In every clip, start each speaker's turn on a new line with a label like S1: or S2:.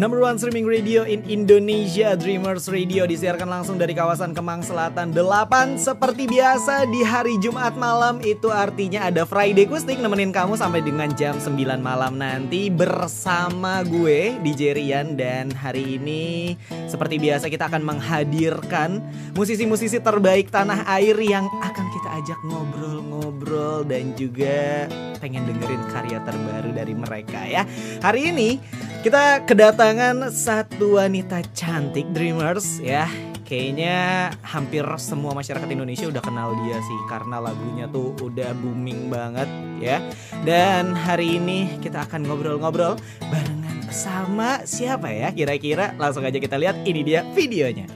S1: Number one streaming radio in Indonesia Dreamers Radio disiarkan langsung dari kawasan Kemang Selatan. 8 Seperti biasa di hari Jumat malam itu artinya ada Friday Kustik Nemenin kamu sampai dengan jam 9 malam nanti Bersama gue DJ Rian Dan hari ini seperti biasa kita akan menghadirkan Musisi-musisi terbaik tanah air yang akan kita ajak ngobrol-ngobrol Dan juga pengen dengerin karya terbaru dari mereka ya. Hari ini kita kedatangan satu wanita cantik Dreamers ya. Kayaknya hampir semua masyarakat Indonesia udah kenal dia sih karena lagunya tuh udah booming banget ya. Dan hari ini kita akan ngobrol-ngobrol barengan sama siapa ya kira-kira? Langsung aja kita lihat ini dia videonya.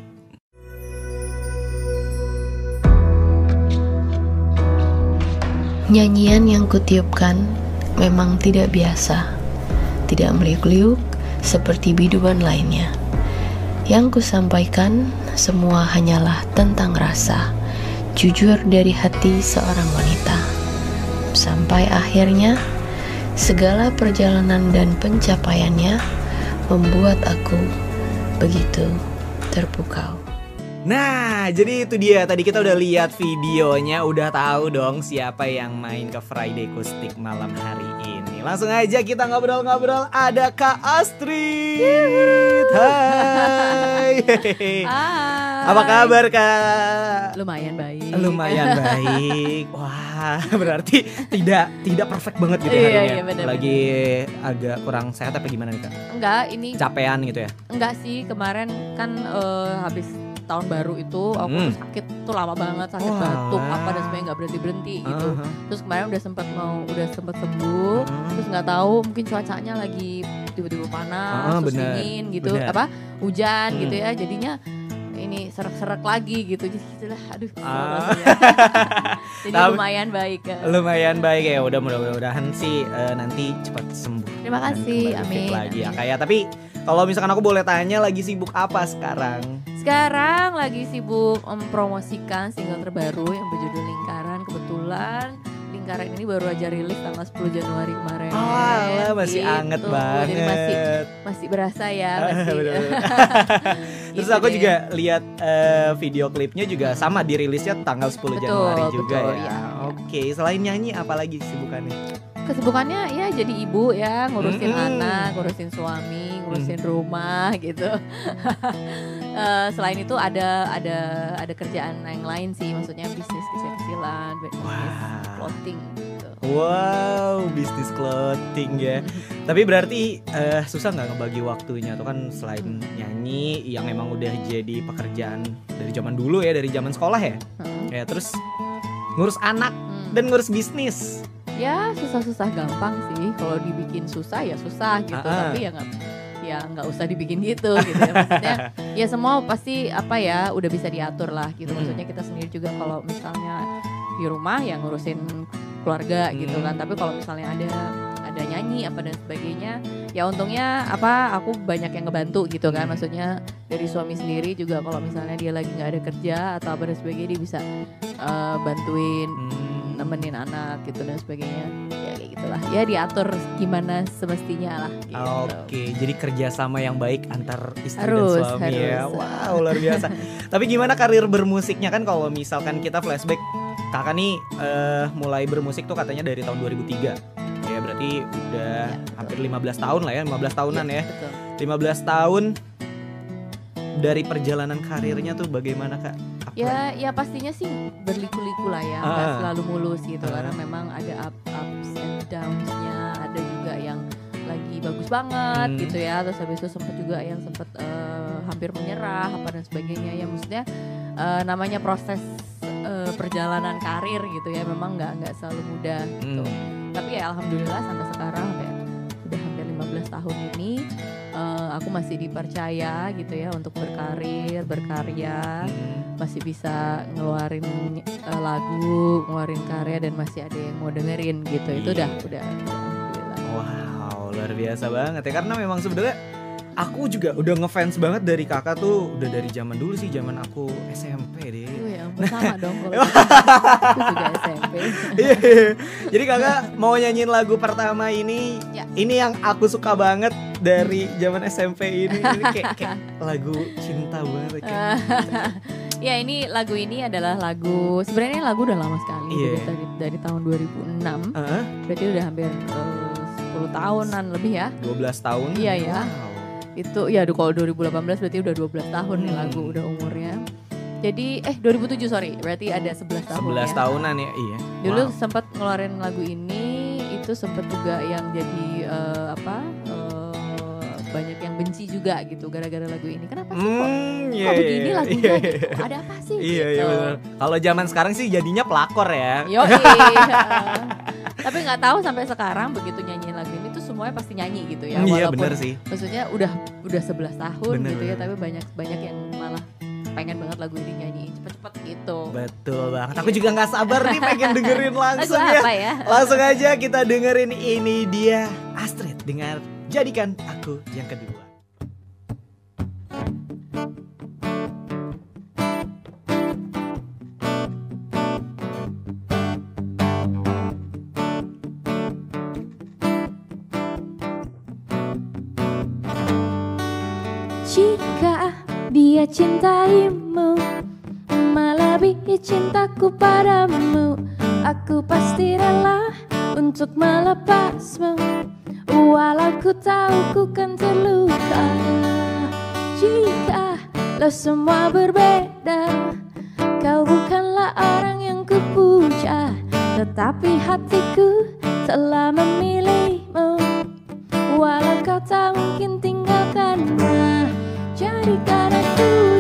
S2: Nyanyian yang kutiupkan memang tidak biasa tidak meliuk-liuk seperti biduan lainnya. Yang kusampaikan semua hanyalah tentang rasa, jujur dari hati seorang wanita. Sampai akhirnya, segala perjalanan dan pencapaiannya membuat aku begitu terpukau.
S1: Nah, jadi itu dia. Tadi kita udah lihat videonya, udah tahu dong siapa yang main ke Friday Kustik malam hari ini. Langsung aja kita ngobrol-ngobrol. Ada Kak Astrid. Hai.
S3: Hai.
S1: Apa kabar Kak?
S3: Lumayan baik.
S1: Lumayan baik. Wah, berarti tidak tidak perfect banget gitu ya
S3: Iya,
S1: hari ini.
S3: iya,
S1: ya?
S3: bener,
S1: Lagi agak kurang sehat apa gimana nih Kak?
S3: Enggak, ini
S1: Capean gitu ya?
S3: enggak sih kemarin kan eh, habis tahun baru itu aku
S1: Hmm.
S3: tuh sakit tuh lama banget sakit
S1: Wah.
S3: batuk apa dan sebenarnya nggak berhenti berhenti gitu.
S1: Aha.
S3: Terus kemarin udah sempat mau udah sempat sembuh.
S1: Hmm.
S3: Terus nggak tahu mungkin cuacanya lagi tiba-tiba panas,
S1: Ah,
S3: terus
S1: bener,
S3: dingin gitu,
S1: bener.
S3: apa hujan
S1: Hmm.
S3: gitu ya. Jadinya ini serak-serak lagi gitu. Jadi gitulah, aduh.
S1: Ah.
S3: rasanya. Jadi
S1: Tapi-
S3: lumayan baik. Kak.
S1: Lumayan baik ya. Udah mudah-mudahan sih eh, nanti cepat sembuh.
S3: Terima kasih, amin,
S1: lagi ya
S3: amin.
S1: kayak. Tapi kalau misalkan aku boleh tanya lagi sibuk apa sekarang?
S3: Sekarang lagi sibuk mempromosikan single terbaru yang berjudul Lingkaran. Kebetulan Lingkaran ini baru aja rilis tanggal 10 Januari kemarin.
S1: Oh, alah, masih
S3: Gitu.
S1: anget
S3: Jadi
S1: banget.
S3: masih masih berasa ya, masih.
S1: Terus
S3: Gitu
S1: aku
S3: deh.
S1: juga lihat eh, video klipnya juga sama dirilisnya tanggal 10
S3: Betul,
S1: Januari juga
S3: betul,
S1: ya.
S3: iya.
S1: Oke, selain nyanyi apalagi kesibukannya?
S3: Kesibukannya ya jadi ibu ya, ngurusin
S1: Mm-mm.
S3: anak, ngurusin suami, ngurusin rumah gitu. Eh, selain itu ada ada ada kerjaan yang lain sih, maksudnya bisnis kecil-kecilan, bisnis
S1: Wah.
S3: clothing gitu.
S1: Wow, bisnis clothing ya. Tapi berarti eh, susah nggak ngebagi waktunya tuh kan selain nyanyi yang emang udah jadi pekerjaan dari zaman dulu ya, dari zaman sekolah ya.
S3: Heeh.
S1: Ya terus ngurus anak
S3: Hmm.
S1: dan ngurus bisnis.
S3: Ya susah-susah gampang sih. Kalau dibikin susah ya susah gitu.
S1: Ah.
S3: Tapi ya nggak ya nggak usah dibikin gitu gitu ya maksudnya. Ya semua pasti apa ya udah bisa diatur lah gitu.
S1: Hmm.
S3: Maksudnya kita sendiri juga kalau misalnya di rumah ya ngurusin keluarga gitu
S1: Hmm.
S3: kan. Tapi kalau misalnya ada ada nyanyi apa dan sebagainya ya untungnya apa aku banyak yang ngebantu gitu kan
S1: Hmm.
S3: maksudnya dari suami sendiri juga kalau misalnya dia lagi nggak ada kerja atau apa dan sebagainya dia bisa eh, bantuin
S1: Hmm.
S3: Nemenin anak gitu dan sebagainya ya kayak gitulah ya diatur gimana semestinya lah gitu.
S1: Oke, jadi kerjasama yang baik antar istri
S3: Harus,
S1: dan suami ya. Wow, luar biasa. Tapi gimana karir bermusiknya kan kalau misalkan kita flashback, kakak nih eh, mulai bermusik tuh katanya dari tahun 2003. Ya berarti udah
S3: Ya, betul.
S1: hampir 15 tahun lah ya, 15 tahunan ya.
S3: betul
S1: 15 tahun dari perjalanan karirnya tuh bagaimana kak?
S3: Ya ya pastinya sih berliku-liku lah ya nggak
S1: Ah.
S3: selalu mulus gitu
S1: Ah.
S3: karena memang ada up ups and downs-nya ada juga yang lagi bagus banget
S1: Hmm.
S3: gitu ya terus habis itu sempet juga yang sempet eh, hampir menyerah apa dan sebagainya ya maksudnya eh, namanya proses eh, perjalanan karir gitu ya memang nggak nggak selalu mudah gitu
S1: Hmm.
S3: tapi ya alhamdulillah sampai sekarang hampir 15 tahun ini eh, aku masih dipercaya gitu ya untuk berkarir berkarya
S1: Hmm.
S3: masih bisa ngeluarin eh, lagu ngeluarin karya dan masih ada yang mau dengerin gitu itu
S1: Iya.
S3: udah udah
S1: Wow, luar biasa banget ya karena memang sebenarnya aku juga udah ngefans banget dari kakak tuh udah dari zaman dulu sih zaman aku SMP deh.
S4: Aduh ya ampun sama dong kalau gitu. Aku juga SMP.
S1: Iya. Jadi kakak mau nyanyiin lagu pertama ini,
S4: Ya.
S1: ini yang aku suka banget dari zaman SMP ini, ini kayak, kayak lagu cinta banget. Kayak.
S4: ya ini lagu ini adalah lagu sebenarnya lagu udah lama sekali
S1: Iya.
S4: dari, dari dari tahun 2006
S1: Heeh,
S4: berarti udah hampir eh, 10 tahunan lebih ya
S1: 12 tahun.
S4: Iya, ya.
S1: Wow.
S4: Itu ya kalau 2018 berarti udah 12 tahun nih
S1: Hmm.
S4: lagu udah umurnya jadi eh 2007 sorry berarti ada 11 tahun
S1: 11
S4: ya
S1: tahunan ya, iya.
S4: dulu
S1: Wow.
S4: sempat ngeluarin lagu ini itu sempat juga yang jadi eh, apa eh, banyak yang benci juga gitu gara-gara lagu ini kenapa sih kok
S1: Hmm, iya,
S4: kok
S1: iya,
S4: begini
S1: iya,
S4: lagunya
S1: iya,
S4: gitu ada apa sih
S1: Iya, iya
S4: gitu.
S1: benar. Kalau zaman sekarang sih jadinya pelakor ya.
S4: Yo, tapi nggak tahu sampai sekarang begitu nyanyiin lagu ini semuanya pasti nyanyi gitu ya.
S1: Iya bener sih.
S4: maksudnya udah udah 11 tahun
S1: Bener,
S4: gitu ya, tapi banyak banyak yang malah pengen banget lagu ini nyanyiin cepet-cepet gitu.
S1: Betul banget. Aku juga nggak sabar nih pengen dengerin
S4: Lagu
S1: langsung ya.
S4: apa ya?
S1: Langsung aja kita dengerin ini dia Astrid dengan Jadikan Aku Yang Kedua.
S3: Cintaimu Melebihi cintaku padamu. Aku pasti rela untuk melepasmu. Walau ku tahu ku kan terluka. Jika lo semua berbeda. Kau bukanlah orang yang kupuja Tetapi hatiku telah memilihmu. Walau kau tak mungkin tinggalkannya Jadikan aku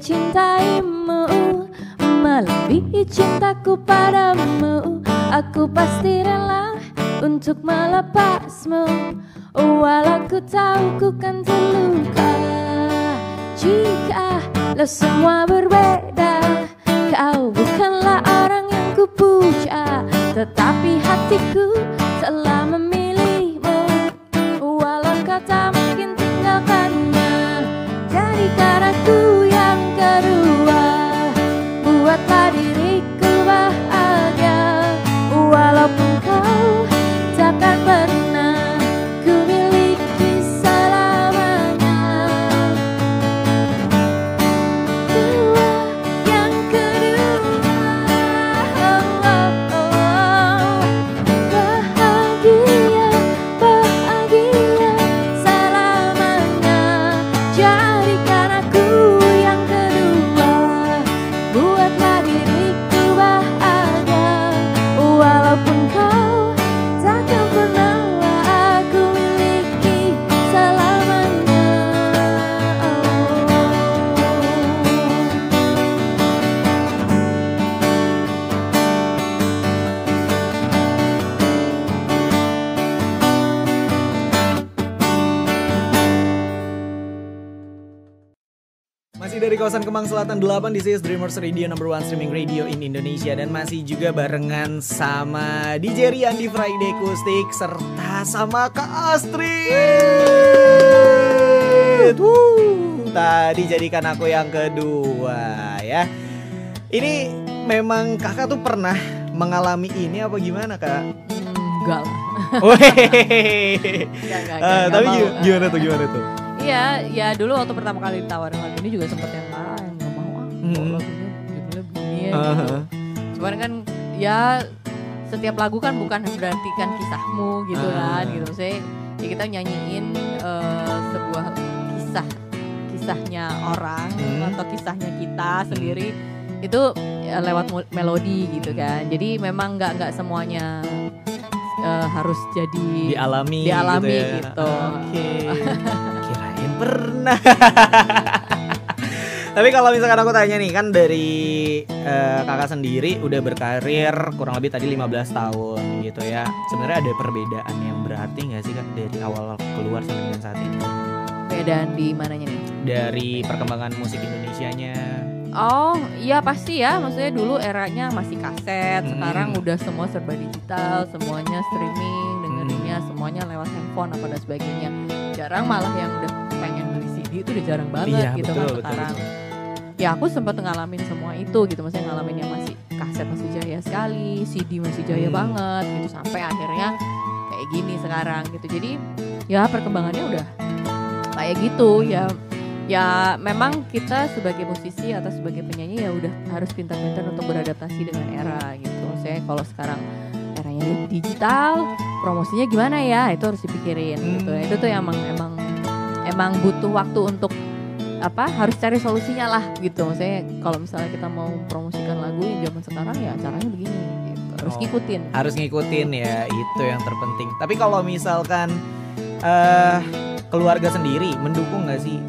S3: cintaimu melebihi cintaku padamu, aku pasti rela untuk melepasmu. Walau ku tahu ku kan terluka Jika lo semua berbeda Kau bukanlah orang yang kupuja Tetapi hatiku telah
S1: Selatan 8 di is Dreamers Radio number one streaming radio in Indonesia dan masih juga barengan sama DJ Rian di Friday Acoustic serta sama Kak Astrid. Tadi jadikan aku yang kedua ya. Ini memang kakak tuh pernah mengalami ini apa gimana kak?
S4: Enggak lah.
S1: Eh, tapi gimana tuh gimana tuh?
S4: Iya, ya dulu waktu pertama kali ditawarin lagu ini juga sempet yang
S1: Hmm.
S4: lagunya judulnya begini ya gitu. Cuman kan ya setiap lagu kan bukan berarti kan kisahmu gitu
S1: Ah.
S4: kan gitu. Saya ya kita nyanyiin eh, sebuah kisah kisahnya orang
S1: Hmm.
S4: atau kisahnya kita sendiri itu ya, lewat melodi gitu kan. Jadi memang nggak nggak semuanya
S3: eh, harus jadi
S1: dialami
S3: dialami
S1: gitu, ya.
S3: gitu.
S1: Oke. Kirain pernah. Tapi kalau misalkan aku tanya nih kan dari eh, kakak sendiri udah berkarir kurang lebih tadi 15 tahun gitu ya. Sebenarnya ada perbedaan yang berarti nggak sih kak dari awal keluar sampai dengan saat ini?
S3: perbedaan di mananya nih?
S1: Dari perkembangan musik Indonesianya.
S3: Oh iya pasti ya Maksudnya dulu eranya masih kaset
S1: Hmm.
S3: Sekarang udah semua serba digital Semuanya streaming Dengerinnya semuanya lewat handphone apa dan sebagainya Jarang malah yang udah pengen beli CD itu udah jarang banget
S1: Iya,
S3: gitu
S1: betul,
S3: kan
S1: betul,
S3: sekarang Ya aku sempat ngalamin semua itu gitu Maksudnya ngalamin yang masih kaset masih jaya sekali CD masih jaya
S1: Hmm.
S3: banget gitu Sampai akhirnya kayak gini sekarang gitu Jadi ya perkembangannya udah kayak gitu ya ya memang kita sebagai musisi atau sebagai penyanyi ya udah harus pintar-pintar untuk beradaptasi dengan era gitu. Saya kalau sekarang eranya digital, promosinya gimana ya? Itu harus dipikirin gitu.
S1: Hmm.
S3: Itu tuh emang emang emang butuh waktu untuk apa harus cari solusinya lah gitu. Maksudnya kalau misalnya kita mau promosikan lagu yang zaman sekarang ya caranya begini gitu. Harus
S1: Oh.
S3: ngikutin.
S1: harus ngikutin ya itu yang terpenting tapi kalau misalkan eh keluarga sendiri mendukung nggak sih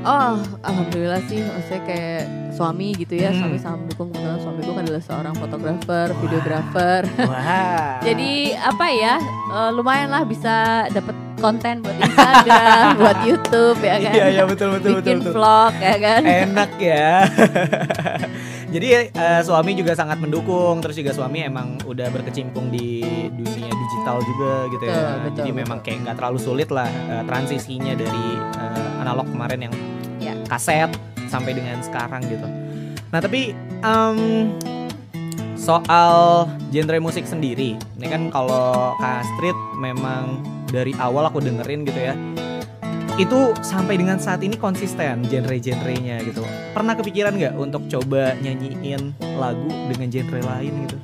S3: Oh, alhamdulillah sih, maksudnya kayak suami gitu ya,
S1: Hmm.
S3: suami sangat mendukung. Kebetulan suamiku kan adalah seorang fotografer, videografer. Jadi apa ya, eh, lumayan lah bisa dapat konten buat Instagram, buat YouTube ya kan.
S1: iya iya betul betul betul,
S3: Bikin
S1: betul.
S3: vlog ya kan.
S1: enak ya jadi eh, suami juga sangat mendukung terus juga suami emang udah berkecimpung di dunia digital juga gitu ya
S3: Betul, betul,
S1: jadi
S3: betul.
S1: memang kayak nggak terlalu sulit lah eh, transisinya dari eh, analog kemarin yang
S3: Ya.
S1: kaset sampai dengan sekarang gitu nah tapi em, soal genre musik sendiri ini kan kalau Kak Astrid memang dari awal aku dengerin gitu ya itu sampai dengan saat ini konsisten genre-genrenya gitu. Pernah kepikiran nggak untuk coba nyanyiin lagu dengan genre lain gitu?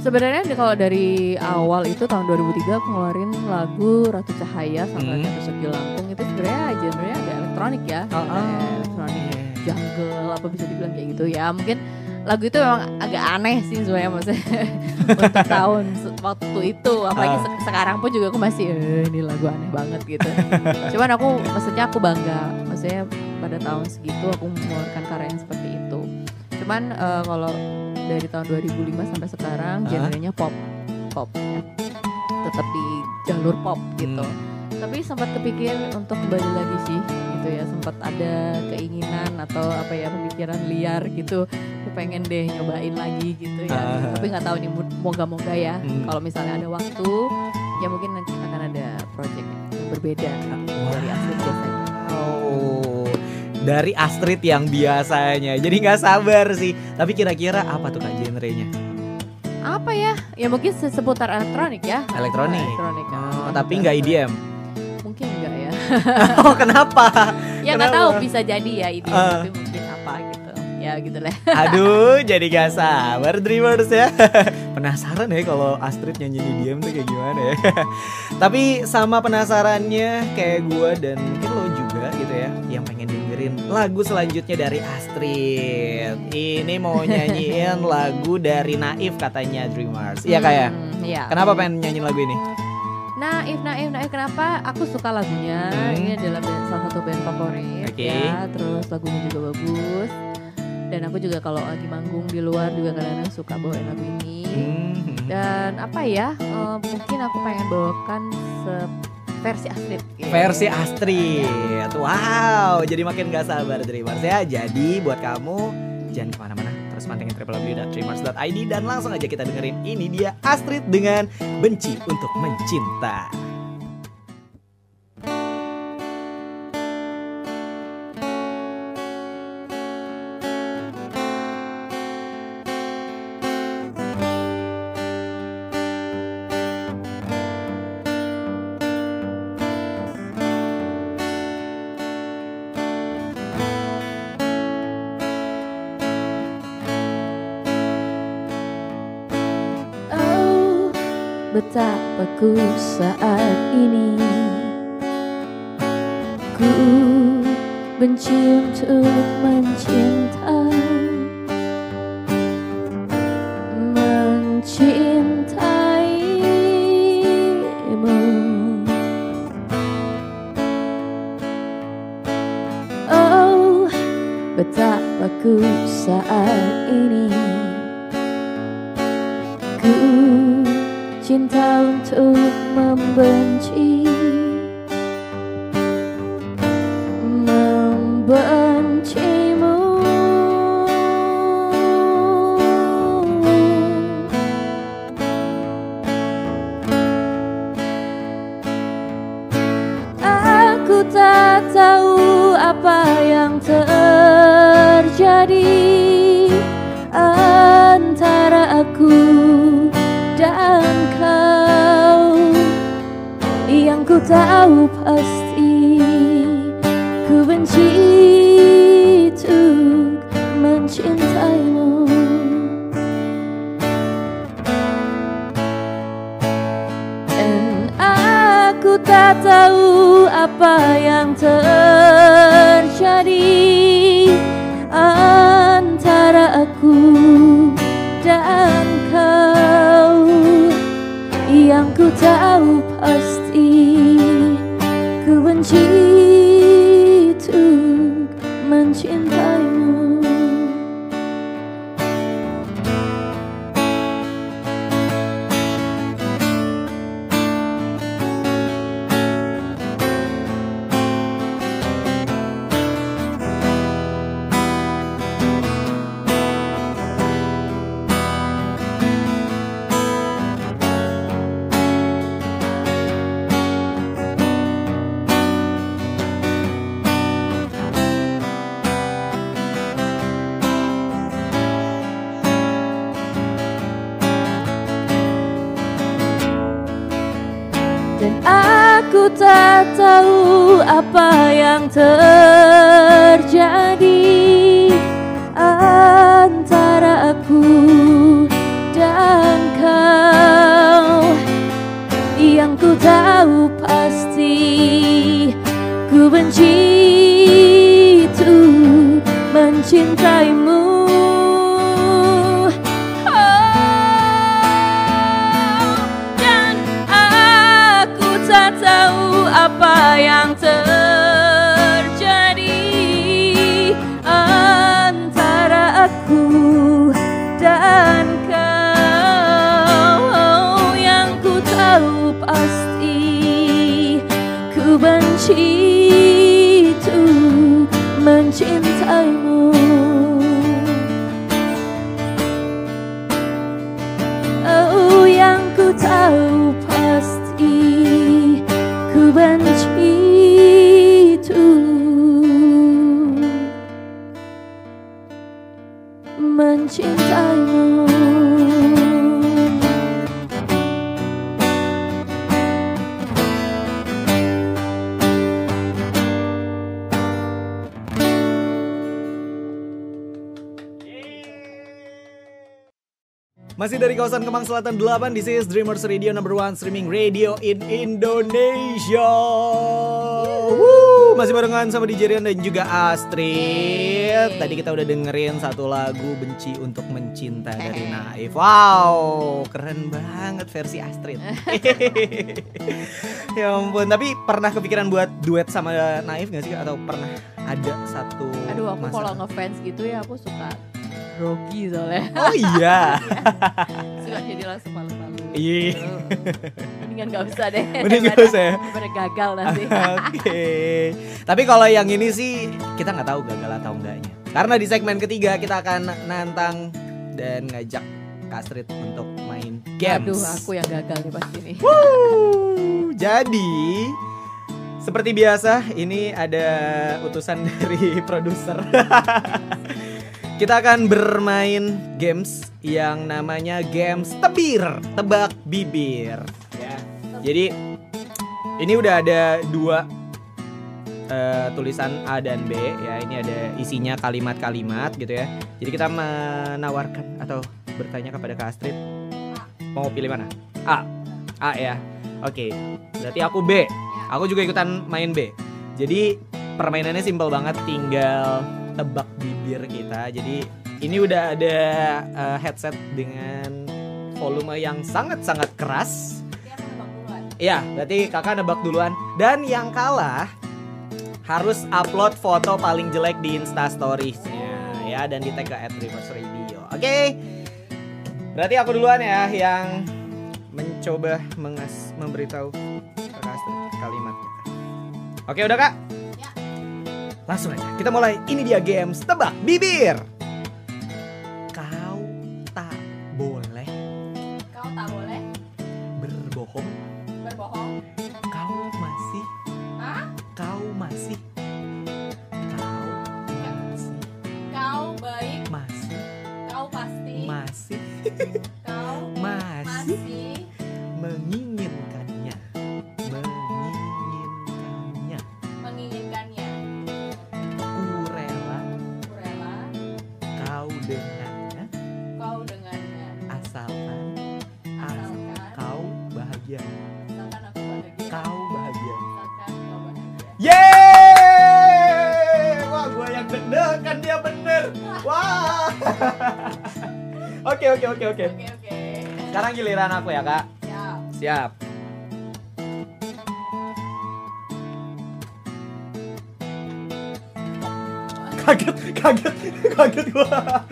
S3: Sebenarnya kalau dari awal itu tahun 2003 aku ngeluarin lagu Ratu Cahaya sama
S1: Hmm.
S3: Ratu Lampung itu sebenarnya genre-nya ada elektronik ya.
S1: Oh,
S3: Ada elektronik jungle apa bisa dibilang kayak gitu ya mungkin lagu itu memang agak aneh sih sebenarnya maksudnya untuk tahun waktu itu apalagi se- sekarang pun juga aku masih eh, ini lagu aneh banget gitu cuman aku maksudnya aku bangga maksudnya pada tahun segitu aku mengeluarkan karya yang seperti itu cuman eh, kalau dari tahun 2005 sampai sekarang
S1: Ah.
S3: genrenya pop pop ya. tetap di jalur pop gitu
S1: Hmm.
S3: Tapi sempat kepikir untuk kembali lagi sih gitu ya sempat ada keinginan atau apa ya pemikiran liar gitu pengen deh nyobain lagi gitu ya
S1: Ah.
S3: tapi nggak tahu nih moga-moga ya
S1: Hmm.
S3: kalau misalnya ada waktu ya mungkin nanti akan ada project yang berbeda dari asli biasanya
S1: Oh, dari Astrid yang biasanya. Jadi nggak sabar sih. Tapi kira-kira apa tuh kak genrenya?
S3: apa ya ya mungkin se- seputar elektronik ya
S1: Elektronik.
S3: elektronik ya.
S1: Oh, tapi nggak IDM.
S3: Ya
S1: oh kenapa?
S3: ya nggak tahu bisa jadi ya ide
S1: Ah.
S3: tapi mungkin apa gitu ya gitu lah
S1: Aduh, jadi gak sabar Dreamers ya. Penasaran ya kalau Astrid nyanyi di DM tuh kayak gimana ya. Tapi sama penasarannya kayak gua dan mungkin lo juga gitu ya yang pengen dengerin lagu selanjutnya dari Astrid. Ini mau nyanyiin lagu dari Naif katanya Dreamers. Iya kayak.
S3: Hmm, iya.
S1: Kenapa pengen nyanyiin lagu ini?
S3: Naif, naif, naif. Kenapa? Aku suka lagunya.
S1: Hmm.
S3: Ini adalah band, salah satu band favorit
S1: Oke.
S3: ya. Terus lagunya juga bagus. Dan aku juga kalau lagi manggung di luar juga kadang-kadang suka bawain lagu ini.
S1: Hmm.
S3: Dan apa ya? eh, mungkin aku pengen bawakan se- versi Astrid. gitu.
S1: Versi Astrid Wow Jadi makin gak sabar Dreamers ya Jadi buat kamu Jangan ke mana-mana Terus pantengin www.dreamers.id Dan langsung aja kita dengerin Ini dia Astrid dengan Benci untuk Mencinta
S5: hidupku saat ini. Ku benci untuk mencinta. Mencintaimu.
S3: Oh, betapa ku saat ini. Ku cinta untuk membenci Membencimu tak tahu apa yang terjadi antara aku dan kau. Yang ku tahu pasti ku benci untuk mencintaimu.
S1: Masih dari kawasan Kemang Selatan 8 This is Dreamers Radio number one streaming radio in Indonesia. Woo, Masih barengan sama DJ Rian dan juga Astrid. Tadi kita udah dengerin satu lagu Benci Untuk Mencinta dari Naif. Wow keren banget versi Astrid. Ya ampun Tapi pernah kepikiran buat duet sama Naif gak sih? Atau pernah ada satu
S6: Aduh aku
S1: masa-
S6: kalau ngefans gitu ya aku suka grogi soalnya
S1: Oh iya
S6: Suka jadi langsung malu-malu
S1: Iya.
S6: gitu. Mendingan gak usah deh
S1: Mending gak usah ya?
S6: Gagal nanti
S1: Oke. Tapi kalau yang ini sih kita nggak tahu gagal atau enggaknya. Karena di segmen ketiga kita akan nantang dan ngajak Kak Astrid untuk main games.
S6: Aduh aku yang gagal nih pasti nih
S1: Jadi seperti biasa ini ada utusan dari produser. Kita akan bermain games yang namanya games tebir, tebak bibir. Ya. Jadi ini udah ada dua eh, tulisan A dan B ya. Ini ada isinya kalimat-kalimat gitu ya. Jadi kita menawarkan atau bertanya kepada Kak Astrid mau pilih mana? A. A ya. Oke. Berarti aku B. Aku juga ikutan main B. Jadi permainannya simpel banget tinggal tebak bibir kita. Jadi ini udah ada eh, headset dengan volume yang sangat-sangat keras. Iya, berarti kakak nebak duluan. Dan yang kalah harus upload foto paling jelek di Insta Stories-nya ya dan di tag ke @dreamers_radio. Oke. Berarti aku duluan ya yang mencoba mengas memberitahu kalimatnya. Oke, udah Kak? Langsung aja. Kita mulai. Ini dia games tebak bibir. Sekarang giliran aku ya, Kak.
S3: Siap.
S1: Siap. Kaget, kaget, kaget gua.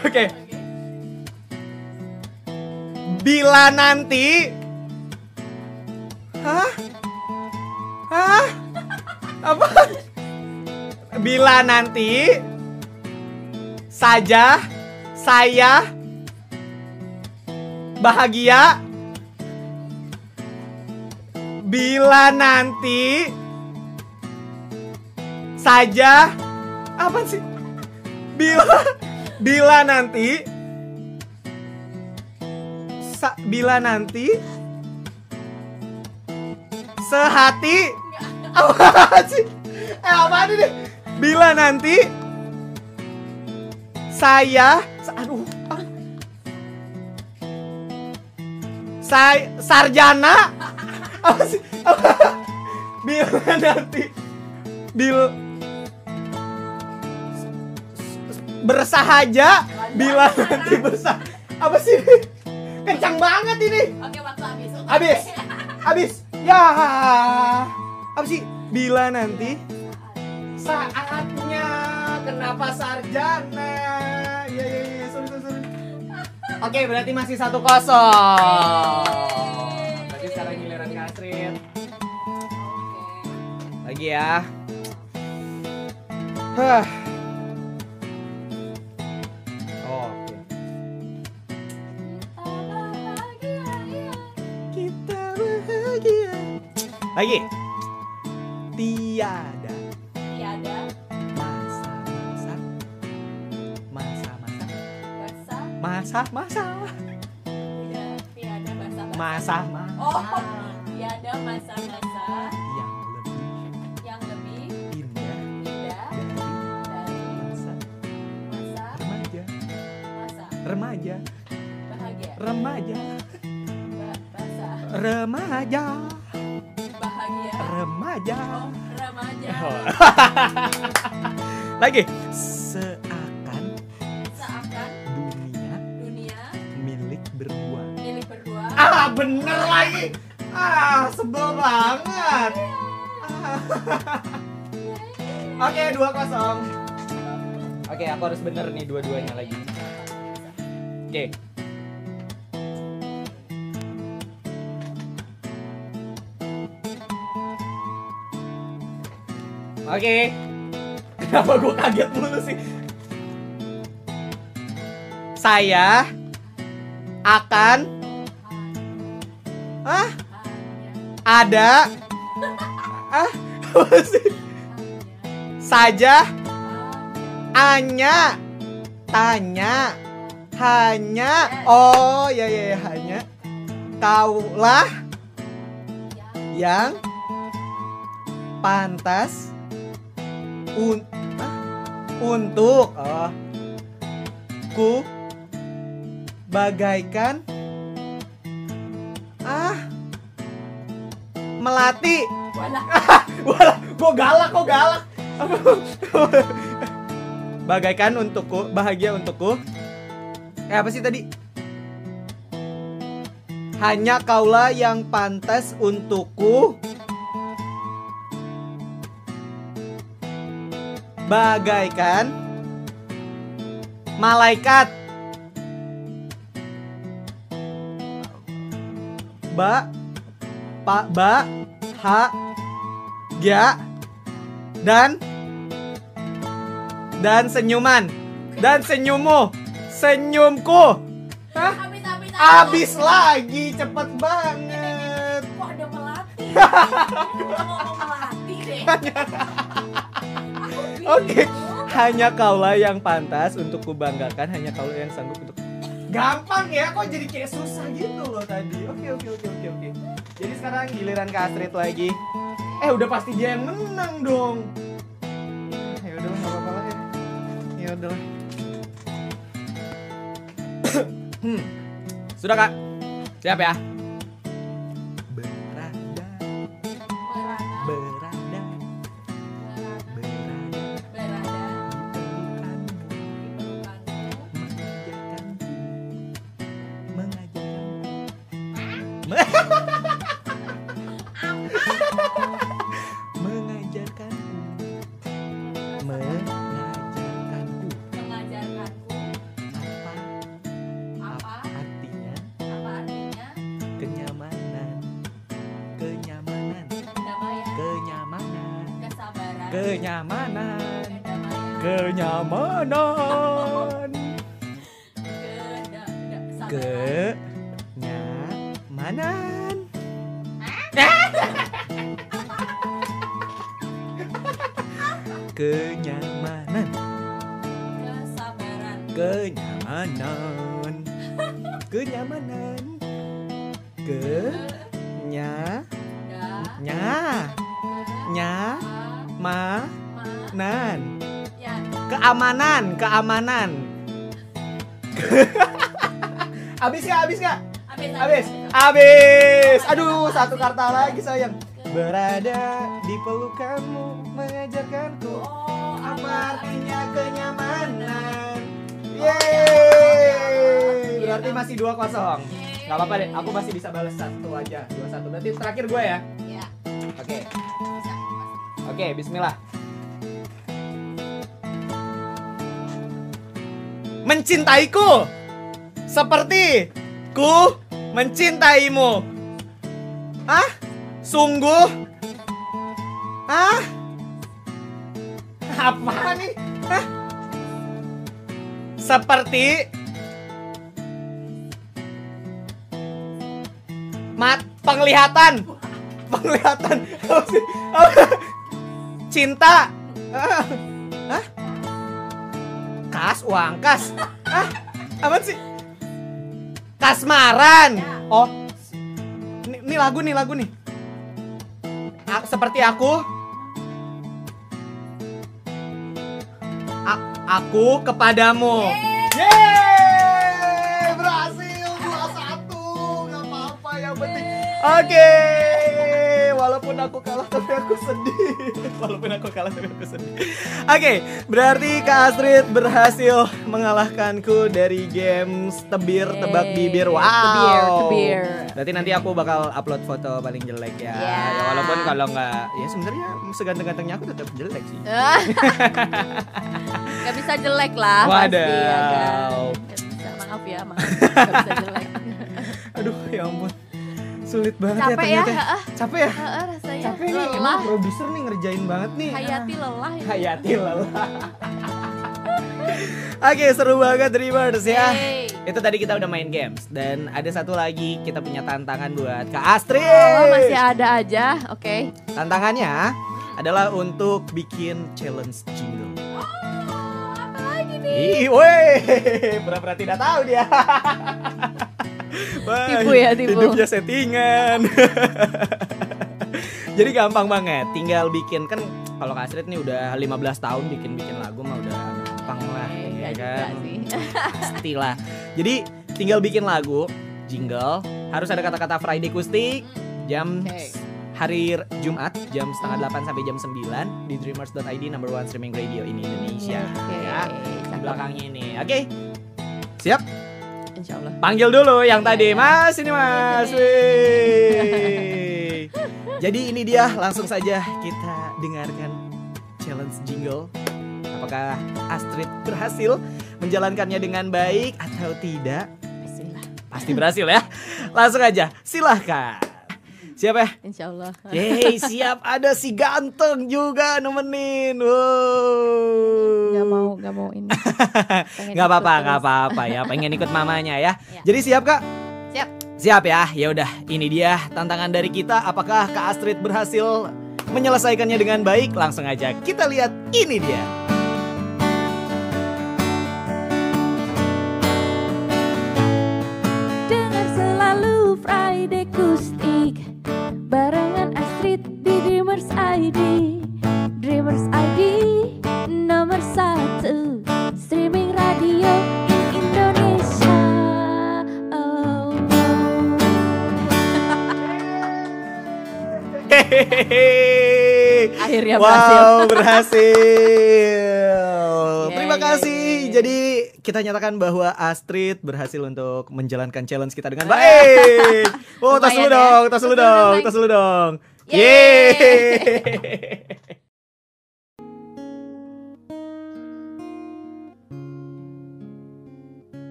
S1: Oke,
S3: Oke.
S1: bila nanti Hah? Hah? Apa? Bila nanti saja saya bahagia. Bila nanti saja apa sih? Bila bila nanti sa- bila nanti sehati apa sih? Eh apa ini? Bila nanti saya saya sarjana? Apa sih? Apa? bila nanti. Bil. Bersahaja? Bila nanti bersah apa sih? Kencang banget ini.
S3: Oke waktu habis.
S1: Habis. habis. Ya. Apa sih? Bila nanti saatnya kenapa sarjana oke berarti masih satu kosong berarti sekarang giliran Kasrin lagi ya Hah. Oke. Kita bahagia. Lagi. Tiada
S3: bahasa
S1: masa-masa
S3: tidak tiada bahasa
S1: masa-masa
S3: Oh, tiada masa-masa
S1: yang lebih
S3: yang lebih
S1: indah.
S3: indah.
S1: Dari masa
S3: masa
S1: remaja.
S3: Masa
S1: remaja.
S3: Bahagia.
S1: remaja.
S3: Bahasa
S1: remaja.
S3: Bahagia.
S1: remaja.
S3: Oh, remaja.
S1: lagi bener lagi. Ah sebel banget. Ah. oke dua kosong. Oke aku harus bener nih dua-duanya lagi. Oke. Oke. Kenapa gue kaget mulu sih? Saya akan ah. Ada. Ah. Saja. Hanya. Tanya. Hanya. Oh ya ya ya, hanya. Kaulah yang. Pantas. Un ah, untuk. Oh. Ku. Bagaikan melati
S3: Walah,
S1: kok galak, kok galak. Bagaikan untukku, bahagia untukku. Eh apa sih tadi? Hanya kaulah yang pantas untukku. Bagaikan Malaikat. Ba Pak Ba Ha Ga dan dan senyuman dan senyummu senyumku Hah? Abis lagi cepet banget
S5: Kok ada melati? Udah ngomong melati deh. Aku
S1: Oke. Hanya kaulah yang pantas untuk kubanggakan Hanya kaulah yang sanggup untuk Gampang ya, kok jadi kayak susah gitu loh tadi Oke oke oke oke oke Jadi sekarang giliran ke Astrid lagi. Eh udah pasti dia yang menang dong. Ya udah nggak apa-apa lah ya. Ya udah lah. hmm. Sudah kak? Siap ya kenyamanan. Kenyamanan. Kenya
S5: da,
S1: nya. Nya. Ma. Nan.
S5: Ya,
S1: keamanan. Keamanan. Habis gak habis gak
S5: habis,
S1: habis. Habis. Aduh satu karta lagi sayang. Berada di pelukanmu mengajarkanku
S5: Oh,
S1: apa artinya? kenyamanan Yeay! Berarti masih dua kosong.
S5: Yeay.
S1: nggak apa-apa deh aku masih bisa balas satu aja dua satu. Berarti terakhir gue ya?
S5: Ya,
S1: oke.
S5: Bisa.
S1: oke Bismillah. Mencintaiku seperti ku mencintaimu. Ah sungguh? Ah apa nih? Seperti mat penglihatan. Penglihatan. Cinta. Ah. Kas uang kas. Ah apa sih? Kasmaran. Oh. Ini, ini lagu nih lagu nih. A- seperti aku aku kepadamu. Yeay! Berhasil dua satu. Nggak apa-apa yang penting. Oke walaupun aku kalah tapi aku sedih. Walaupun aku kalah tapi aku sedih. Oke berarti Kak Astrid berhasil mengalahkanku dari games tebir tebak bibir. Wow.
S3: tebir, tebir.
S1: berarti nanti aku bakal upload foto paling jelek ya,
S3: Ya.
S1: Ya, walaupun kalau nggak ya sebenarnya seganteng-gantengnya aku tetap jelek sih.
S3: Gak bisa jelek lah
S1: Wadaw.
S3: pasti ya kan? Nggak bisa, maaf ya maaf. Gak bisa jelek.
S1: Aduh ya ampun sulit banget
S3: Capek
S1: ya?
S3: ya,
S1: ternyata.
S3: Heeh.
S1: capek ya?
S3: Rasanya.
S1: Capek nih emang
S3: lelah
S1: produser nih ngerjain banget nih.
S3: Hayati lelah ini.
S1: Hayati lelah. Oke seru banget Dreamers ya.
S3: Yeay.
S1: Itu tadi kita udah main games. Dan ada satu lagi kita punya tantangan buat Kak Astrid.
S3: Oh masih ada aja. Oke.
S1: Tantangannya adalah untuk bikin challenge jingle.
S3: Oh, Apa lagi nih?
S1: Ih, weh, pura-pura tidak tahu dia. Wah,
S3: Tipu ya, tipu.
S1: Hidupnya settingan. Jadi gampang banget, tinggal bikin kan kalau Kak Astrid nih udah 15 tahun bikin-bikin lagu mah udah gampang lah,
S3: Eh,
S1: ya kan?
S3: sih.
S1: Pastilah. Jadi tinggal bikin lagu, jingle, harus ada kata-kata Friday Kustik, jam
S3: Oke.
S1: hari Jumat jam setengah 8 sampai jam 9 di dreamers.id number one streaming radio in Indonesia.
S3: Oke,
S1: Ya di belakangnya ini. Oke. Siap?
S3: Insya Allah
S1: Panggil dulu yang
S3: Iya,
S1: tadi.
S3: iya.
S1: Mas, ini Mas.
S3: Ini.
S1: Wih. Jadi ini dia langsung saja kita dengarkan challenge jingle. Apakah Astrid berhasil menjalankannya dengan baik atau tidak? Pasti berhasil ya. Langsung aja, silahkan. Siapa ya?
S7: Insya Allah.
S1: Yeay, siap ada si ganteng juga nemenin. Wow.
S7: Gak mau, gak mau ini.
S1: Nggak apa-apa,
S7: terus.
S1: apa-apa ya. Pengen ikut mamanya ya.
S7: Ya.
S1: Jadi siap kak?
S7: Siap.
S1: Siap ya. Ya udah, ini dia tantangan dari kita. Apakah Kak Astrid berhasil menyelesaikannya dengan baik? Langsung aja kita lihat. Ini dia.
S3: Barengan Astrid di Dreamers ID Dreamers ID nomor satu Streaming radio in Indonesia oh.
S1: Hehehe.
S7: Akhirnya
S1: wow,
S7: berhasil.
S1: berhasil. Terima
S7: Yeay,
S1: kasih.
S7: yeay, yeay.
S1: Jadi kita nyatakan bahwa Astrid berhasil untuk menjalankan challenge kita dengan baik. Oh, tas dulu
S7: Lumayan ya.
S1: dong, tas dulu
S7: dulu
S1: dong, tas dulu dong.
S7: Yeay.
S1: Yeay.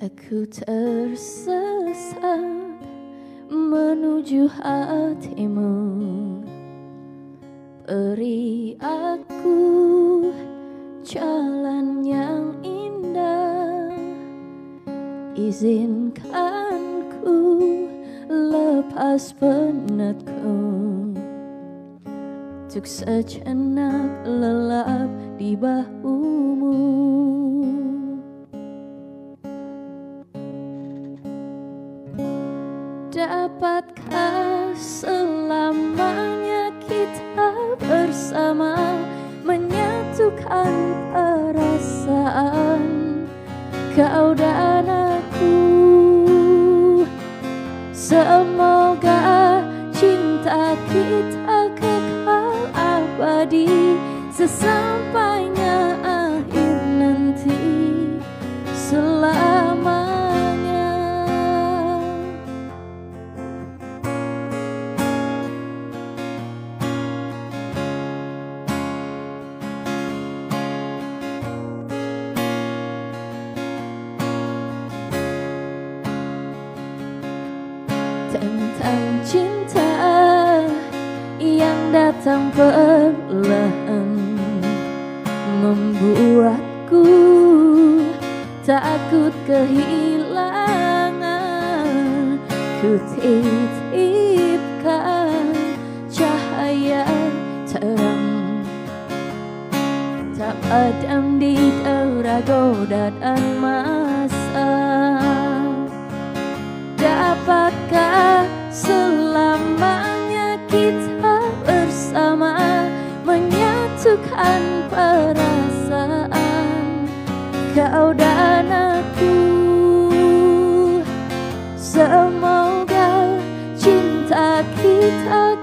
S3: Aku tersesat menuju hatimu Beri aku jalan yang indah. Izinkan ku lepas penatku. Untuk sejenak lelap di bahumu. Dapatkah selamanya bersama Menyatukan perasaan. Kau dan aku Semoga cinta kita kekal abadi Sesampainya datang perlahan membuatku takut kehilangan. Ku titipkan cahaya terang tak padam di dera godaan masa. Dapatkah selamanya Menyatukan perasaan. Kau dan aku Semoga cinta kita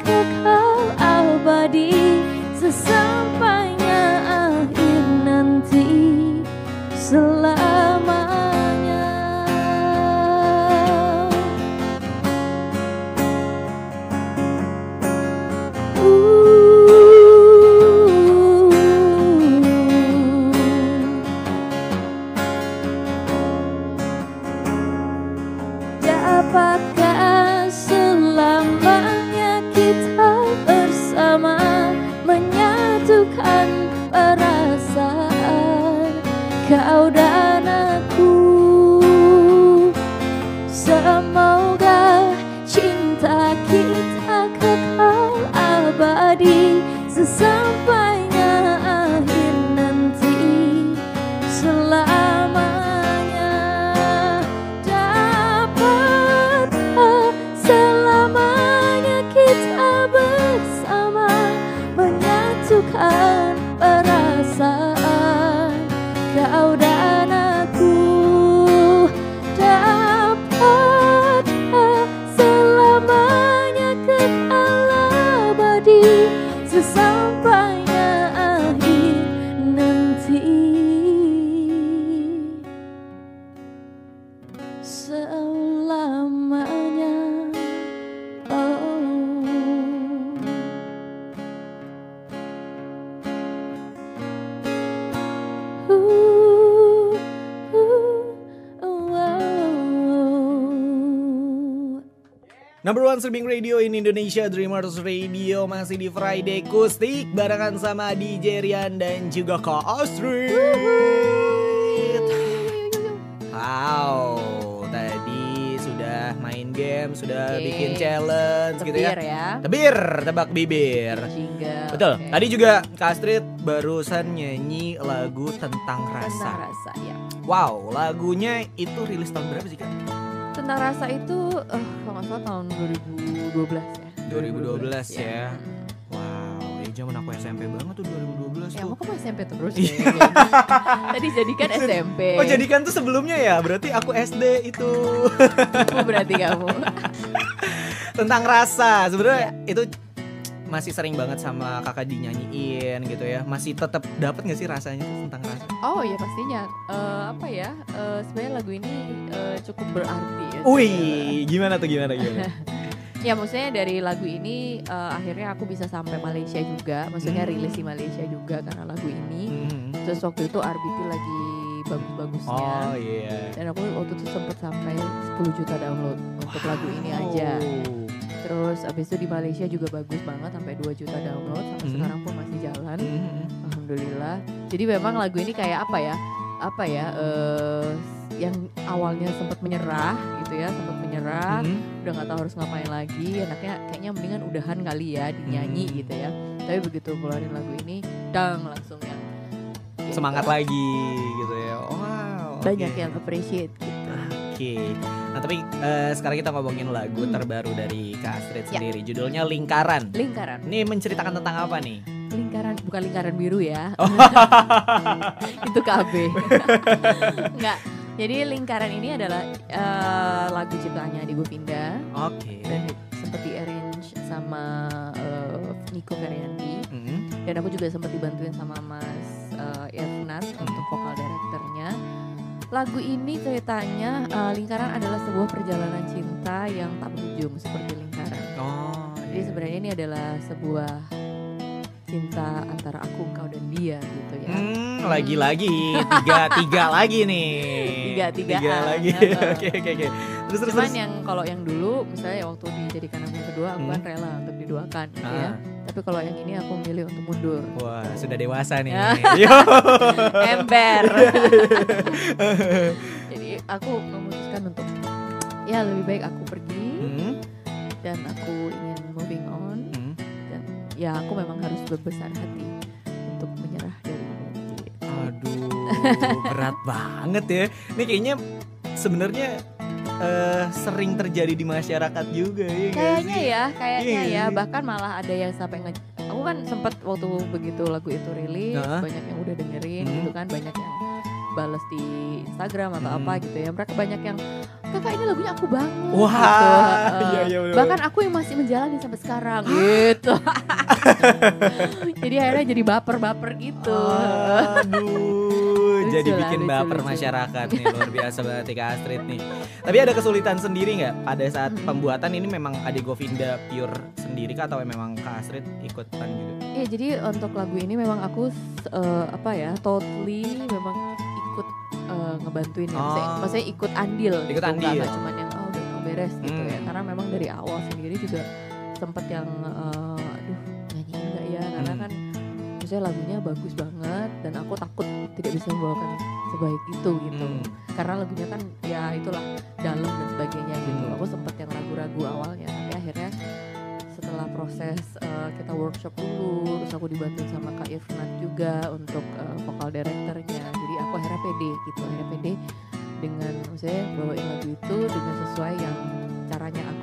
S1: One streaming radio in Indonesia Dreamers Radio Masih di Friday Kustik Barengan sama DJ Rian dan juga Kak Astrid Wow Tadi sudah main game Sudah
S3: Oke.
S1: bikin challenge gitu ya
S3: Tebir ya.
S1: Tebir, tebak bibir
S3: Jingle.
S1: Betul,
S3: Oke.
S1: tadi juga Kak Astrid barusan nyanyi lagu tentang rasa
S3: tentang rasa ya.
S1: Wow, lagunya itu rilis tahun berapa sih Kak?
S3: Tentang rasa itu eh kalau nggak salah tahun 2012 ya.
S1: 2012 ya.
S3: Mm.
S1: Wow, ya zaman aku SMP banget tuh 2012
S3: Ya,
S1: tuh.
S3: mau kamu SMP terus ya. Tadi jadikan SMP.
S1: Oh jadikan tuh sebelumnya ya, berarti aku SD itu
S3: Oh, berarti kamu.
S1: tentang rasa. Sebenarnya
S3: Iya.
S1: itu masih sering banget sama kakak dinyanyiin gitu ya. Masih tetap dapat nggak sih rasanya tentang rasa?
S3: Oh ya pastinya. Eh, apa ya? eh, sebenarnya lagu ini eh, cukup berarti ya.
S1: Wih, gimana tuh gimana gimana?
S3: Ya maksudnya dari lagu ini eh, akhirnya aku bisa sampai Malaysia juga. Maksudnya
S1: Hmm.
S3: rilis di Malaysia juga karena lagu ini.
S1: Hmm.
S3: Terus waktu itu RBT lagi bagus-bagusnya.
S1: Oh iya.
S3: Dan aku waktu itu sempet sampai 10 juta download untuk lagu ini aja.
S1: Oh.
S3: Terus abis itu di Malaysia juga bagus banget sampai 2 juta download sampai
S1: Hmm.
S3: sekarang pun masih jalan.
S1: Hmm.
S3: Alhamdulillah. Jadi memang lagu ini kayak apa ya? Apa ya? eh yang awalnya sempat menyerah gitu ya, sempat menyerah,
S1: Hmm.
S3: udah nggak tahu harus ngapain lagi. Enaknya kayaknya mendingan udahan kali ya dinyanyi
S1: Hmm.
S3: gitu ya. Tapi begitu keluarin lagu ini, dang langsung yang ya
S1: Semangat
S3: gitu.
S1: lagi gitu ya. Wow.
S3: Banyak
S1: oke.
S3: yang appreciate gitu.
S1: Oke, nah tapi eh, sekarang kita ngomongin lagu
S3: Hmm.
S1: terbaru dari Kak Astrid
S3: Ya.
S1: sendiri. Judulnya Lingkaran.
S3: Lingkaran,
S1: Ini menceritakan tentang apa nih?
S3: lingkaran bukan lingkaran biru ya.
S1: Oh.
S3: itu KB. Enggak. Jadi lingkaran ini adalah eh, lagu ciptaannya Adi Govinda
S1: Oke.
S3: dan sempat di arrange sama eh, Nico Feryandi
S1: Hmm.
S3: dan aku juga sempat dibantuin sama Mas eh, Irfan untuk vokal directornya. Lagu ini ceritanya eh, lingkaran adalah sebuah perjalanan cinta yang tak berujung seperti lingkaran.
S1: Oh.
S3: Jadi sebenarnya ini adalah sebuah cinta antara aku, engkau dan dia gitu ya.
S1: Hmm, lagi-lagi tiga tiga lagi nih.
S3: Tiga-tigaan.
S1: Tiga lagi.
S3: Heeh.
S1: Oke oke oke. Terus terus
S3: Cuman
S1: terus.
S3: yang kalau yang dulu misalnya waktu dijadikan yang kedua aku kan
S1: Hmm.
S3: rela untuk diduakan gitu ya. Tapi kalau yang ini aku milih untuk mundur.
S1: Wah, sudah dewasa nih.
S3: Ya. Ember. Jadi aku memutuskan untuk ya lebih baik aku pergi
S1: Hmm,
S3: dan aku ingin moving on
S1: hmm.
S3: dan ya aku memang harus berbesar hati untuk menyerah darimu. Gitu.
S1: Aduh, berat banget ya. Ini kayaknya sebenarnya eh, sering terjadi di masyarakat juga ya. nggak
S3: Kayaknya
S1: sih?
S3: ya, kayaknya
S1: Iya.
S3: ya. Bahkan malah ada yang sampai nge Aku kan sempat waktu begitu lagu itu rilis,
S1: Heeh.
S3: banyak yang udah dengerin
S1: Hmm.
S3: gitu kan, banyak yang bales di Instagram atau
S1: Hmm.
S3: apa gitu ya. Mereka banyak yang kakak ini lagunya aku banget
S1: Wah,
S3: gitu. Heeh.
S1: iya, iya, bener.
S3: Bahkan aku yang masih menjalani sampai sekarang gitu. jadi akhirnya jadi baper-baper gitu.
S1: Aduh, jadi
S3: lah,
S1: bikin
S3: lucu,
S1: baper
S3: lucu.
S1: masyarakat nih luar biasa banget Kak Astrid nih. Tapi ada kesulitan sendiri nggak pada saat
S3: Mm-mm.
S1: pembuatan ini memang Ade Govinda pure sendiri kah atau memang Kak Astrid ikutan juga?
S3: Iya jadi untuk lagu ini memang aku eh, apa ya totally memang ikut eh, ngebantuin ya. Maksudnya,
S1: Oh.
S3: maksudnya ikut andil.
S1: Ikut
S3: gitu.
S1: Andil.
S3: cuman yang oh udah beres gitu
S1: Hmm.
S3: ya. Karena memang dari awal sendiri juga sempet yang eh, maksudnya lagunya bagus banget dan aku takut tidak bisa membawakan sebaik itu gitu.
S1: Hmm.
S3: Karena lagunya kan ya itulah dalam dan sebagainya gitu.
S1: Hmm.
S3: Aku sempet yang ragu-ragu awalnya tapi akhirnya setelah proses uh, kita workshop dulu terus aku dibantuin sama Kak Irfan juga untuk uh, vokal directornya jadi aku akhirnya pede gitu akhirnya pede dengan maksudnya bawain lagu itu dengan sesuai yang caranya aku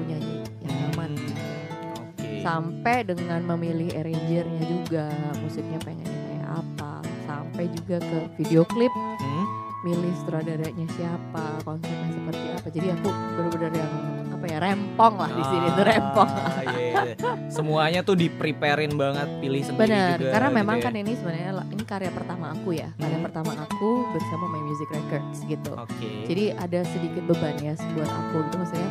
S3: sampai dengan memilih arrangernya juga musiknya pengennya kayak apa sampai juga ke video klip
S1: Hmm?
S3: milih sutradaranya siapa konsepnya seperti apa jadi aku benar-benar yang apa ya rempong lah di sini tuh rempong
S1: Ah, iya. Semuanya tuh di preparein banget, pilih sendiri
S3: Benar,
S1: juga.
S3: karena
S1: gitu
S3: memang
S1: ya.
S3: kan ini sebenarnya ini karya pertama aku ya, karya
S1: Hmm.
S3: pertama aku bersama My Music Records gitu.
S1: Oke.
S3: Jadi ada sedikit beban ya buat aku gitu maksudnya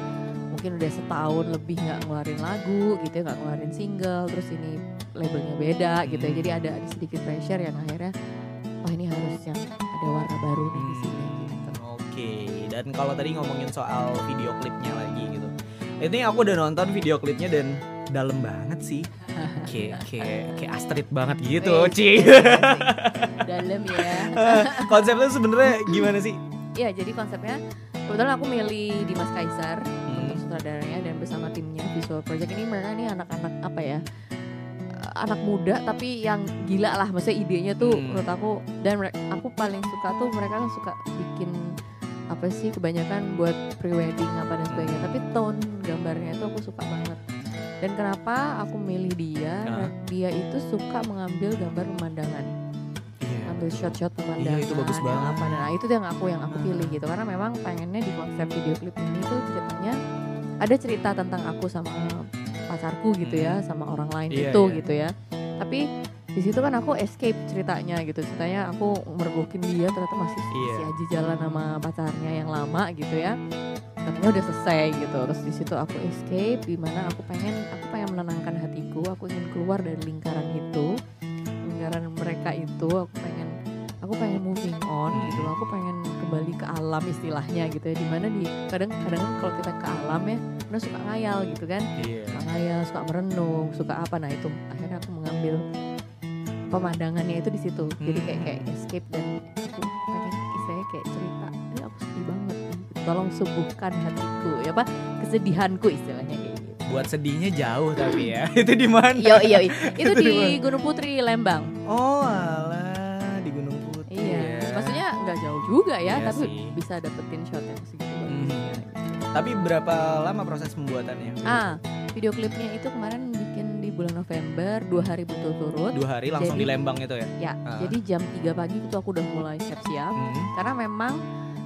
S3: mungkin udah setahun lebih nggak ngeluarin lagu gitu ya, nggak ngeluarin single, terus ini labelnya beda gitu ya.
S1: Hmm.
S3: Jadi ada, sedikit pressure yang akhirnya oh ini harus yang ada warna baru nih di sini gitu.
S1: Oke, dan kalau tadi ngomongin soal video klipnya lagi gitu. Ini aku udah nonton video klipnya dan dalam banget sih. Kayak kayak kayak Astrid banget gitu,
S3: Wih,
S1: Ci.
S3: Dalam ya.
S1: Konsepnya sebenarnya gimana sih?
S3: Iya, jadi konsepnya kebetulan aku milih Dimas Kaisar
S1: Hmm.
S3: Sutradaranya dan bersama timnya Visual Project ini mereka ini anak-anak apa ya? anak muda tapi yang gila lah maksudnya idenya tuh
S1: Hmm.
S3: menurut aku dan mere- aku paling suka tuh mereka kan suka bikin apa sih kebanyakan buat prewedding apa dan sebagainya tapi tone gambarnya itu aku suka banget dan kenapa aku milih dia
S1: Ah.
S3: dia itu suka mengambil gambar pemandangan
S1: Iya.
S3: ambil shot-shot pemandangan
S1: Iya, itu bagus banget.
S3: apa nah itu yang aku yang aku pilih gitu karena memang pengennya di konsep video klip ini tuh ceritanya ada cerita tentang aku sama pacarku gitu ya sama orang lain
S1: Iya,
S3: itu
S1: iya.
S3: gitu ya tapi di situ kan aku escape ceritanya gitu ceritanya aku mergokin dia ternyata masih
S1: Iya.
S3: masih aja jalan sama pacarnya yang lama gitu ya katanya udah selesai gitu terus di situ aku escape di mana aku pengen aku pengen menenangkan hatiku aku ingin keluar dari lingkaran itu lingkaran mereka itu aku pengen aku pengen moving on
S1: Hmm.
S3: gitu aku pengen kembali ke alam istilahnya gitu ya di mana di kadang kadang kalau kita ke alam ya kita suka ngayal gitu kan
S1: Iya.
S3: suka ngayal suka merenung suka apa nah itu akhirnya aku mengambil pemandangannya itu di situ jadi kayak kayak escape dan aku pengen istilahnya kayak cerita ini aku sedih banget tolong sembuhkan hatiku ya apa kesedihanku istilahnya kayak gitu
S1: Buat sedihnya jauh tapi ya. Itu di mana?
S3: Yo, iyo, iyo. itu
S1: Itu di
S3: di? Gunung Putri Lembang
S1: Oh, alah
S3: nggak jauh juga ya
S1: Iya
S3: tapi
S1: sih.
S3: bisa dapetin shot yang segitu
S1: Hmm.
S3: bagusnya.
S1: Tapi berapa lama proses pembuatannya?
S3: ah video klipnya itu kemarin bikin di bulan November dua hari berturut-turut
S1: Dua hari langsung
S3: Jadi-
S1: di Lembang itu ya?
S3: ya
S1: Ah.
S3: jadi jam 3 pagi itu aku udah mulai siap-siap
S1: Hmm.
S3: karena memang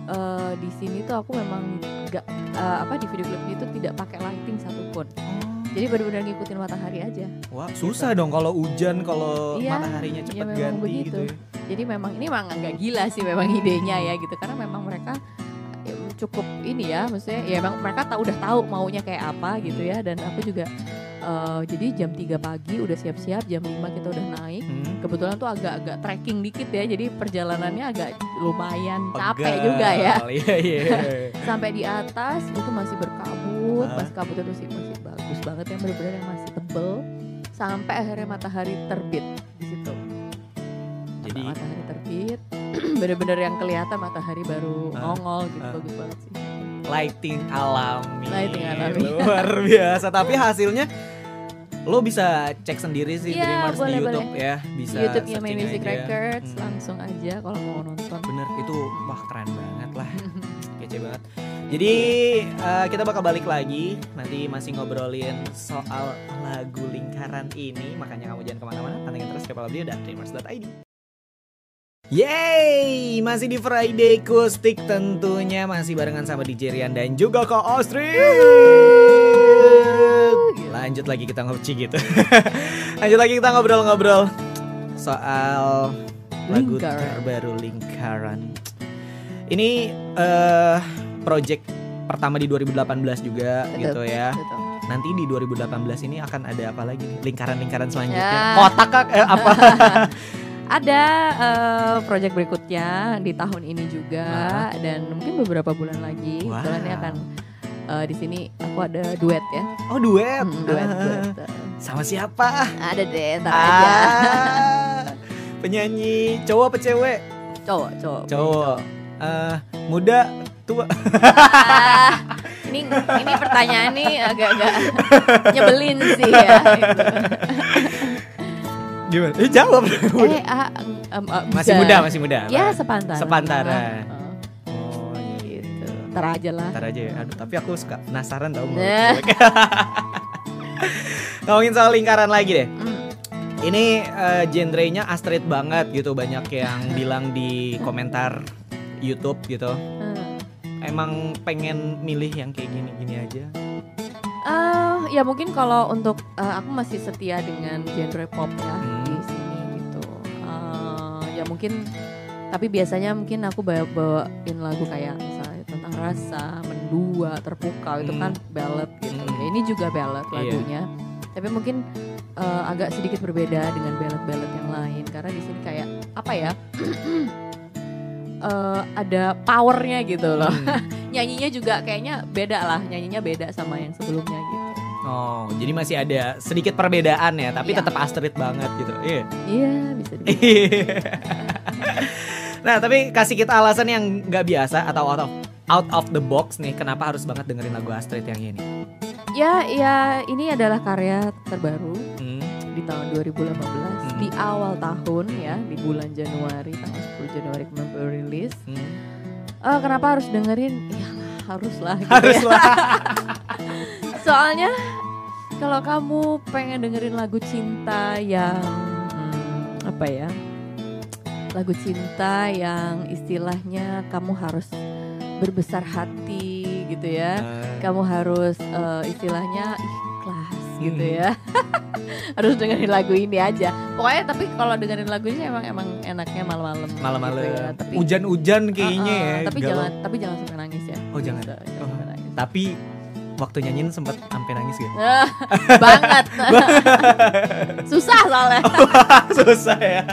S3: eh, di sini tuh aku memang nggak eh, apa di video klip itu tidak pakai lighting satupun jadi benar-benar ngikutin matahari aja
S1: Wah, susah dong kalau hujan, kalau
S3: Iya,
S1: mataharinya
S3: iya
S1: cepat
S3: memang
S1: ganti
S3: begitu.
S1: gitu ya.
S3: jadi memang ini memang agak gila sih memang idenya ya gitu karena memang mereka ya, cukup ini ya maksudnya ya memang mereka tahu udah tahu maunya kayak apa gitu ya dan aku juga eh, jadi jam 3 pagi udah siap-siap jam 5 kita udah naik
S1: Hmm.
S3: kebetulan tuh agak-agak trekking dikit ya jadi perjalanannya agak lumayan capek
S1: Pegal.
S3: juga ya
S1: Iya, iya.
S3: sampai di atas itu masih berkabut,
S1: Ah.
S3: pas kabutnya tuh masih masih bagus banget yang benar-benar yang masih tebel sampai akhirnya matahari terbit di situ.
S1: Jadi
S3: Sampai matahari terbit, benar-benar yang kelihatan matahari baru
S1: Ah.
S3: nongol gitu
S1: Ah.
S3: bagus banget sih.
S1: lighting alami.
S3: Lighting alami.
S1: Luar biasa. Tapi hasilnya lo bisa cek sendiri sih
S3: Iya,
S1: Dreamers
S3: boleh,
S1: di YouTube
S3: boleh.
S1: ya. Bisa
S3: YouTube-nya My
S1: searching
S3: Music
S1: aja.
S3: Records
S1: Hmm.
S3: langsung aja kalau mau nonton.
S1: Bener itu wah keren banget lah. Kece banget. Jadi eh, kita bakal balik lagi nanti masih ngobrolin soal lagu lingkaran ini makanya kamu jangan ke mana-mana pantengin terus Kepala Audio dan Dreamers.id. Yeay, masih di Friday Kustik tentunya masih barengan sama DJ Rian dan juga Ko Ostri. Lanjut lagi kita ngobrol gitu. Lanjut lagi kita ngobrol-ngobrol soal lagu terbaru Lingkaran. Ini eh project pertama di 2018 juga
S3: Betul,
S1: gitu ya.
S3: Betul.
S1: Nanti di 2018 ini akan ada apa lagi? Lingkaran-lingkaran selanjutnya.
S3: Ya.
S1: Kotak eh, apa?
S3: Ada eh, project berikutnya di tahun ini juga dan mungkin beberapa bulan lagi.
S1: Wow.
S3: Kebetulan ini akan eh, di sini aku ada duet ya.
S1: Oh, duet.
S3: Hmm, duet,
S1: Ah.
S3: duet.
S1: Sama siapa?
S3: Ada deh, ntar aja.
S1: Ah, penyanyi cowok apa cewek?
S3: Cowok, cowok.
S1: Cowok. Eh, muda, tua.
S3: Ah, ini ini pertanyaan nih agak-agak nyebelin sih ya. gitu.
S1: Gimana? Eh, jawab.
S3: Eh, ah, em, ah,
S1: masih muda, masih muda.
S3: Ya sepantaran.
S1: Sepantaran.
S3: Heeh,
S1: Oh,
S3: gitu. Ntar aja lah.
S1: Ntar aja ya. Aduh, tapi aku suka penasaran tau mau
S3: Nah.
S1: Ngomongin soal lingkaran lagi deh.
S3: Hmm.
S1: Ini eh, genrenya Astrid banget gitu banyak yang bilang di komentar YouTube gitu.
S3: Hmm.
S1: Emang pengen milih yang kayak gini-gini aja.
S3: Eh, ya mungkin kalau untuk eh, aku masih setia dengan genre pop ya
S1: Hmm.
S3: di sini gitu. Eh, ya mungkin tapi biasanya mungkin aku bawa bawain lagu kayak misalnya tentang rasa, mendua, terpukau itu
S1: Hmm.
S3: kan ballad gitu.
S1: Hmm.
S3: Ya, ini juga ballad
S1: Iya.
S3: lagunya. Tapi mungkin eh, agak sedikit berbeda dengan ballad-ballad yang lain karena di sini kayak apa ya? eh, ada powernya gitu loh.
S1: Hmm.
S3: Nyanyinya juga kayaknya beda lah, nyanyinya beda sama yang sebelumnya gitu.
S1: Oh, jadi masih ada sedikit perbedaan ya, tapi
S3: Iya.
S1: tetap Astrid banget gitu. Iya.
S3: Iya bisa dibilang.
S1: nah, tapi kasih kita alasan yang nggak biasa atau out of, out of the box nih, kenapa harus banget dengerin lagu Astrid yang ini?
S3: Ya, ya ini adalah karya terbaru
S1: Hmm.
S3: di tahun 2018
S1: Hmm.
S3: di awal tahun ya di bulan Januari 10 Januari kemarin baru rilis.
S1: Hmm.
S3: Eh, kenapa harus dengerin? Iyalah haruslah. Gitu
S1: Harus
S3: ya. Soalnya kalau kamu pengen dengerin lagu cinta yang hmm, apa ya? Lagu cinta yang istilahnya kamu harus berbesar hati gitu ya. Kamu harus eh, istilahnya gitu
S1: Hmm.
S3: ya. harus dengerin lagu ini aja. Pokoknya tapi kalau dengerin lagu ini emang emang enaknya malam-malam.
S1: Malam-malam.
S3: gitu ya. Tapi
S1: Hujan-hujan kayaknya
S3: Uh-uh,
S1: ya.
S3: Tapi
S1: galau.
S3: jangan tapi jangan sampai nangis ya.
S1: Oh, jangan.
S3: Bisa, jangan
S1: Oh.
S3: sampai nangis.
S1: Tapi waktu nyanyiin sempat sampai nangis gitu.
S3: Banget. Susah soalnya.
S1: Susah ya.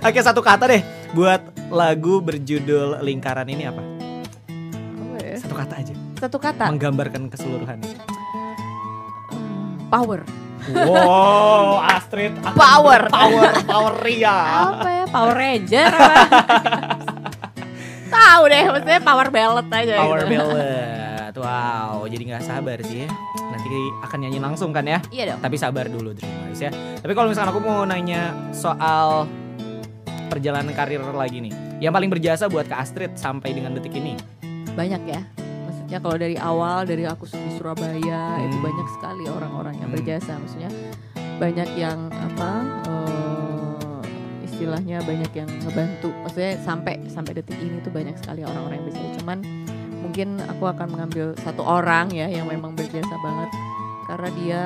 S1: Oke, satu kata deh buat lagu berjudul Lingkaran ini apa?
S3: Apa ya?
S1: Satu kata aja.
S3: Satu kata.
S1: Menggambarkan keseluruhannya.
S3: Power.
S1: Wow, Astrid
S3: Power.
S1: power, power Ria.
S3: Apa ya? Power Ranger. Tahu deh, maksudnya power ballad aja.
S1: Power
S3: gitu.
S1: ballad. Wow, jadi nggak sabar sih ya. Nanti akan nyanyi langsung kan ya.
S3: Iya dong.
S1: Tapi sabar dulu Dreamers ya. Tapi kalau misalkan aku mau nanya soal perjalanan karir lagi nih. Yang paling berjasa buat Kak Astrid sampai dengan detik ini.
S3: Banyak ya. Maksudnya kalau dari awal dari aku di Surabaya itu
S1: Hmm.
S3: banyak sekali orang-orang yang
S1: Hmm.
S3: berjasa. Maksudnya banyak yang apa? eh, istilahnya banyak yang ngebantu. Maksudnya sampai sampai detik ini tuh banyak sekali orang-orang yang berjasa. Cuman mungkin aku akan mengambil satu orang ya yang memang berjasa banget karena dia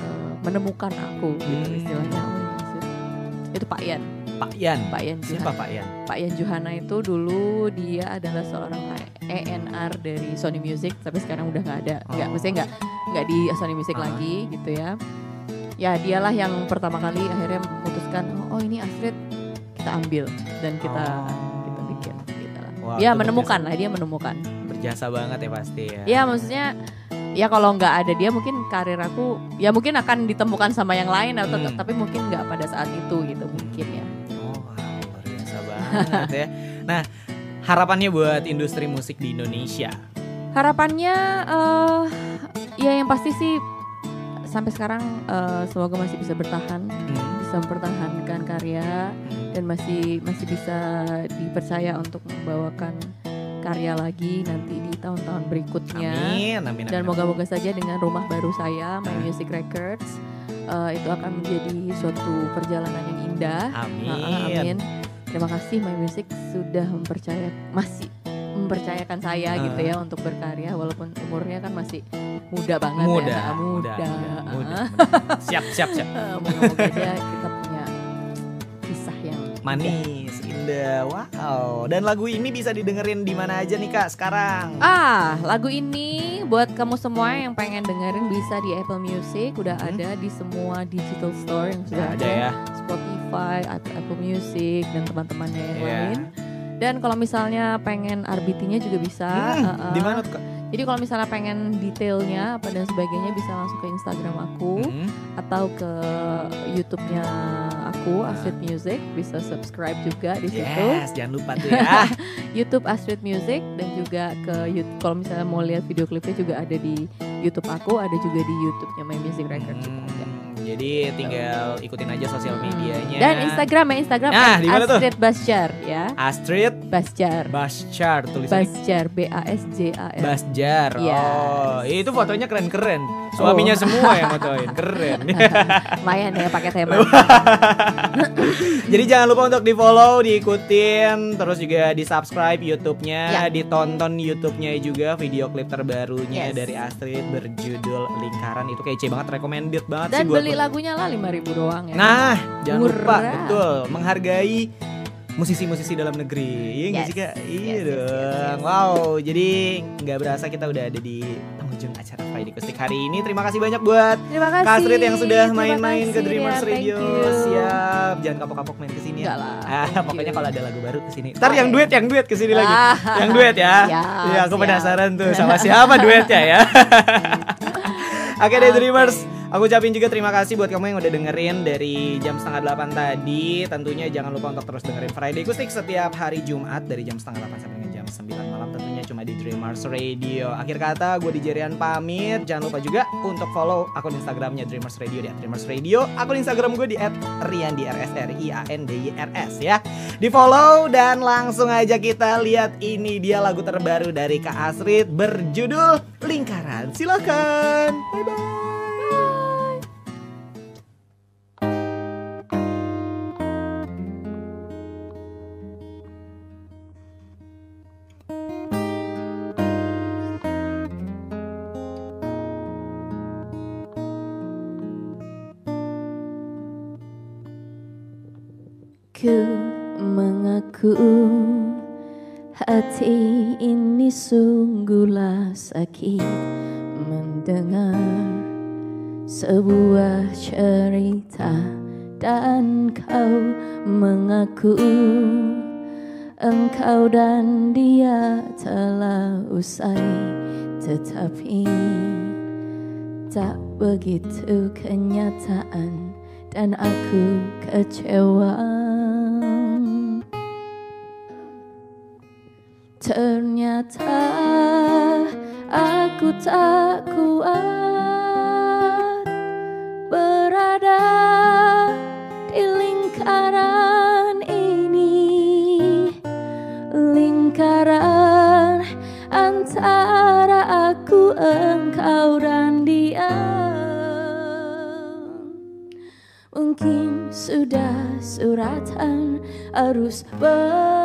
S3: eh, menemukan aku gitu
S1: Hmm.
S3: istilahnya. Itu Pak Yan,
S1: Pak Yan.
S3: Pak Yan
S1: Siapa
S3: Juhana.
S1: Pak Yan?
S3: Pak Yan Juhana itu dulu dia adalah seorang ENR dari Sony Music tapi sekarang udah nggak ada nggak
S1: Oh.
S3: maksudnya nggak nggak di Sony Music
S1: Ah.
S3: lagi gitu ya ya dialah yang pertama kali akhirnya memutuskan oh, oh ini Astrid kita ambil dan kita
S1: Oh.
S3: kita bikin gitu lah dia
S1: itu
S3: menemukan
S1: berjasa.
S3: lah dia menemukan
S1: Berjasa banget ya pasti ya.
S3: ya maksudnya ya kalau nggak ada dia mungkin karir aku ya mungkin akan ditemukan sama yang lain atau
S1: Hmm.
S3: tapi mungkin nggak pada saat itu gitu mungkin ya
S1: Oh, wow, luar biasa banget ya. Nah, harapannya buat industri musik di Indonesia.
S3: Harapannya eh ya yang pasti sih sampai sekarang eh, semoga masih bisa bertahan,
S1: Hmm.
S3: bisa mempertahankan karya dan masih masih bisa dipercaya untuk membawakan karya lagi nanti di tahun-tahun berikutnya.
S1: Amin, amin,
S3: Dan
S1: amin.
S3: moga-moga saja dengan rumah baru saya, My Music Records, eh, itu akan menjadi suatu perjalanan yang indah.
S1: Amin.
S3: Ah, amin. Terima kasih My Music sudah mempercaya masih mempercayakan saya
S1: Ah.
S3: gitu ya untuk berkarya walaupun umurnya kan masih muda banget
S1: Muda,
S3: ya.
S1: muda,
S3: muda.
S1: muda, muda, muda. Siap, siap, siap.
S3: Eh, Moga-moga aja kita punya kisah yang.
S1: Manis, indah, wow. Dan lagu ini bisa didengerin di mana aja nih kak sekarang?
S3: Ah, lagu ini buat kamu semua yang pengen dengerin bisa di Apple Music, udah
S1: Hmm.
S3: ada di semua digital store yang sudah
S1: Udah ada ya.
S3: Spotify, Apple Music dan teman-temannya yang
S1: Iya.
S3: lain. Dan kalau misalnya pengen RBT-nya juga bisa.
S1: Hmm,
S3: uh, uh.
S1: di mana tuh kak?
S3: Jadi kalau misalnya pengen detailnya apa dan sebagainya bisa langsung ke Instagram aku
S1: Hmm.
S3: atau ke YouTube-nya aku
S1: Ah.
S3: Astrid Music bisa subscribe juga di situ.
S1: Yes, jangan lupa tuh ya.
S3: YouTube Astrid Music dan juga ke YouTube kalau misalnya mau lihat video klipnya juga ada di YouTube aku, ada juga di YouTube-nya My Music Records juga ada.
S1: Jadi tinggal ikutin aja sosial medianya.
S3: Dan Instagram ya Instagram
S1: Nah?
S3: Astrid Basjar ya.
S1: Astrid
S3: Basjar.
S1: Baschar tulisannya.
S3: Basjar B A S J A R.
S1: Basjar.
S3: Yes.
S1: Oh, itu fotonya keren-keren. Suaminya
S3: Oh.
S1: semua yang fotoin, keren.
S3: Lumayan ya pakai tema.
S1: Jadi jangan lupa untuk di-follow, diikutin, terus juga di-subscribe YouTube-nya,
S3: Ya.
S1: ditonton YouTube-nya juga video klip terbarunya
S3: Yes.
S1: dari Astrid berjudul Lingkaran itu kece banget, recommended banget
S3: Dan
S1: sih buat
S3: beli lagunya lah 5000 doang ya.
S1: Nah, jangan lupa
S3: Murah.
S1: betul menghargai musisi-musisi dalam negeri. Iya
S3: Yes.
S1: sih kak? Iya
S3: Yes, yes, yes,
S1: dong.
S3: yes.
S1: Wow, jadi nggak berasa kita udah ada di penghujung acara Friday Kustik hari ini. Terima kasih banyak buat
S8: Terima kasih.
S1: Kak Astrid yang sudah main-main ke Dreamers.
S8: Thank
S1: Radio. Siap, jangan kapok-kapok main ke sini ya.
S8: Lah.
S1: Ah, pokoknya kalau ada lagu baru ke sini. Ntar
S8: Ah,
S1: yang duet, yang duet ke sini lagi.
S8: Ah.
S1: Yang duet ya.
S8: Siap,
S1: Iya, aku
S8: siap.
S1: penasaran tuh sama siapa duetnya ya. Oke deh
S8: Oke.
S1: Dreamers, aku ucapin juga terima kasih buat kamu yang udah dengerin dari jam setengah delapan tadi. Tentunya jangan lupa untuk terus dengerin Friday Kustik setiap hari Jumat dari jam setengah delapan sampai dengan jam 9 malam cuma di Dreamers Radio. Akhir kata gue di Jerian pamit. Jangan lupa juga untuk follow akun Instagramnya Dreamers Radio di @dreamers Radio. Akun Instagram gue di @riandrs ya. Di follow dan langsung aja kita lihat ini dia lagu terbaru dari Kak Asrid berjudul Lingkaran. Silakan. Bye bye.
S3: Mengaku hati ini sungguhlah sakit mendengar sebuah cerita dan kau mengaku engkau dan dia telah usai tetapi tak begitu kenyataan dan aku kecewa Ternyata aku tak kuat berada di lingkaran ini. Lingkaran antara aku, engkau dan dia. Mungkin sudah suratan harus berakhir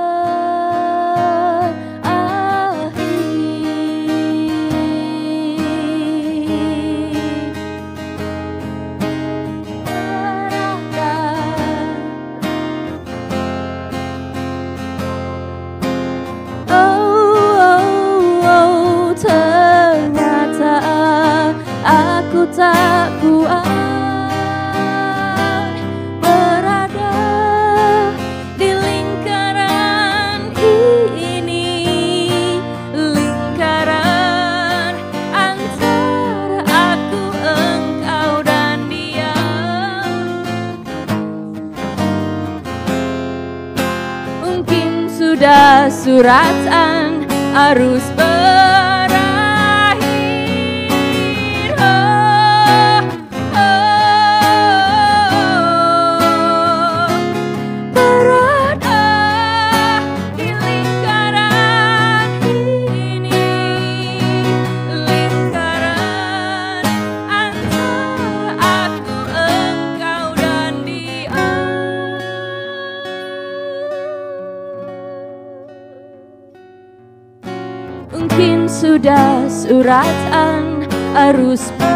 S3: suratan harus sudah suratan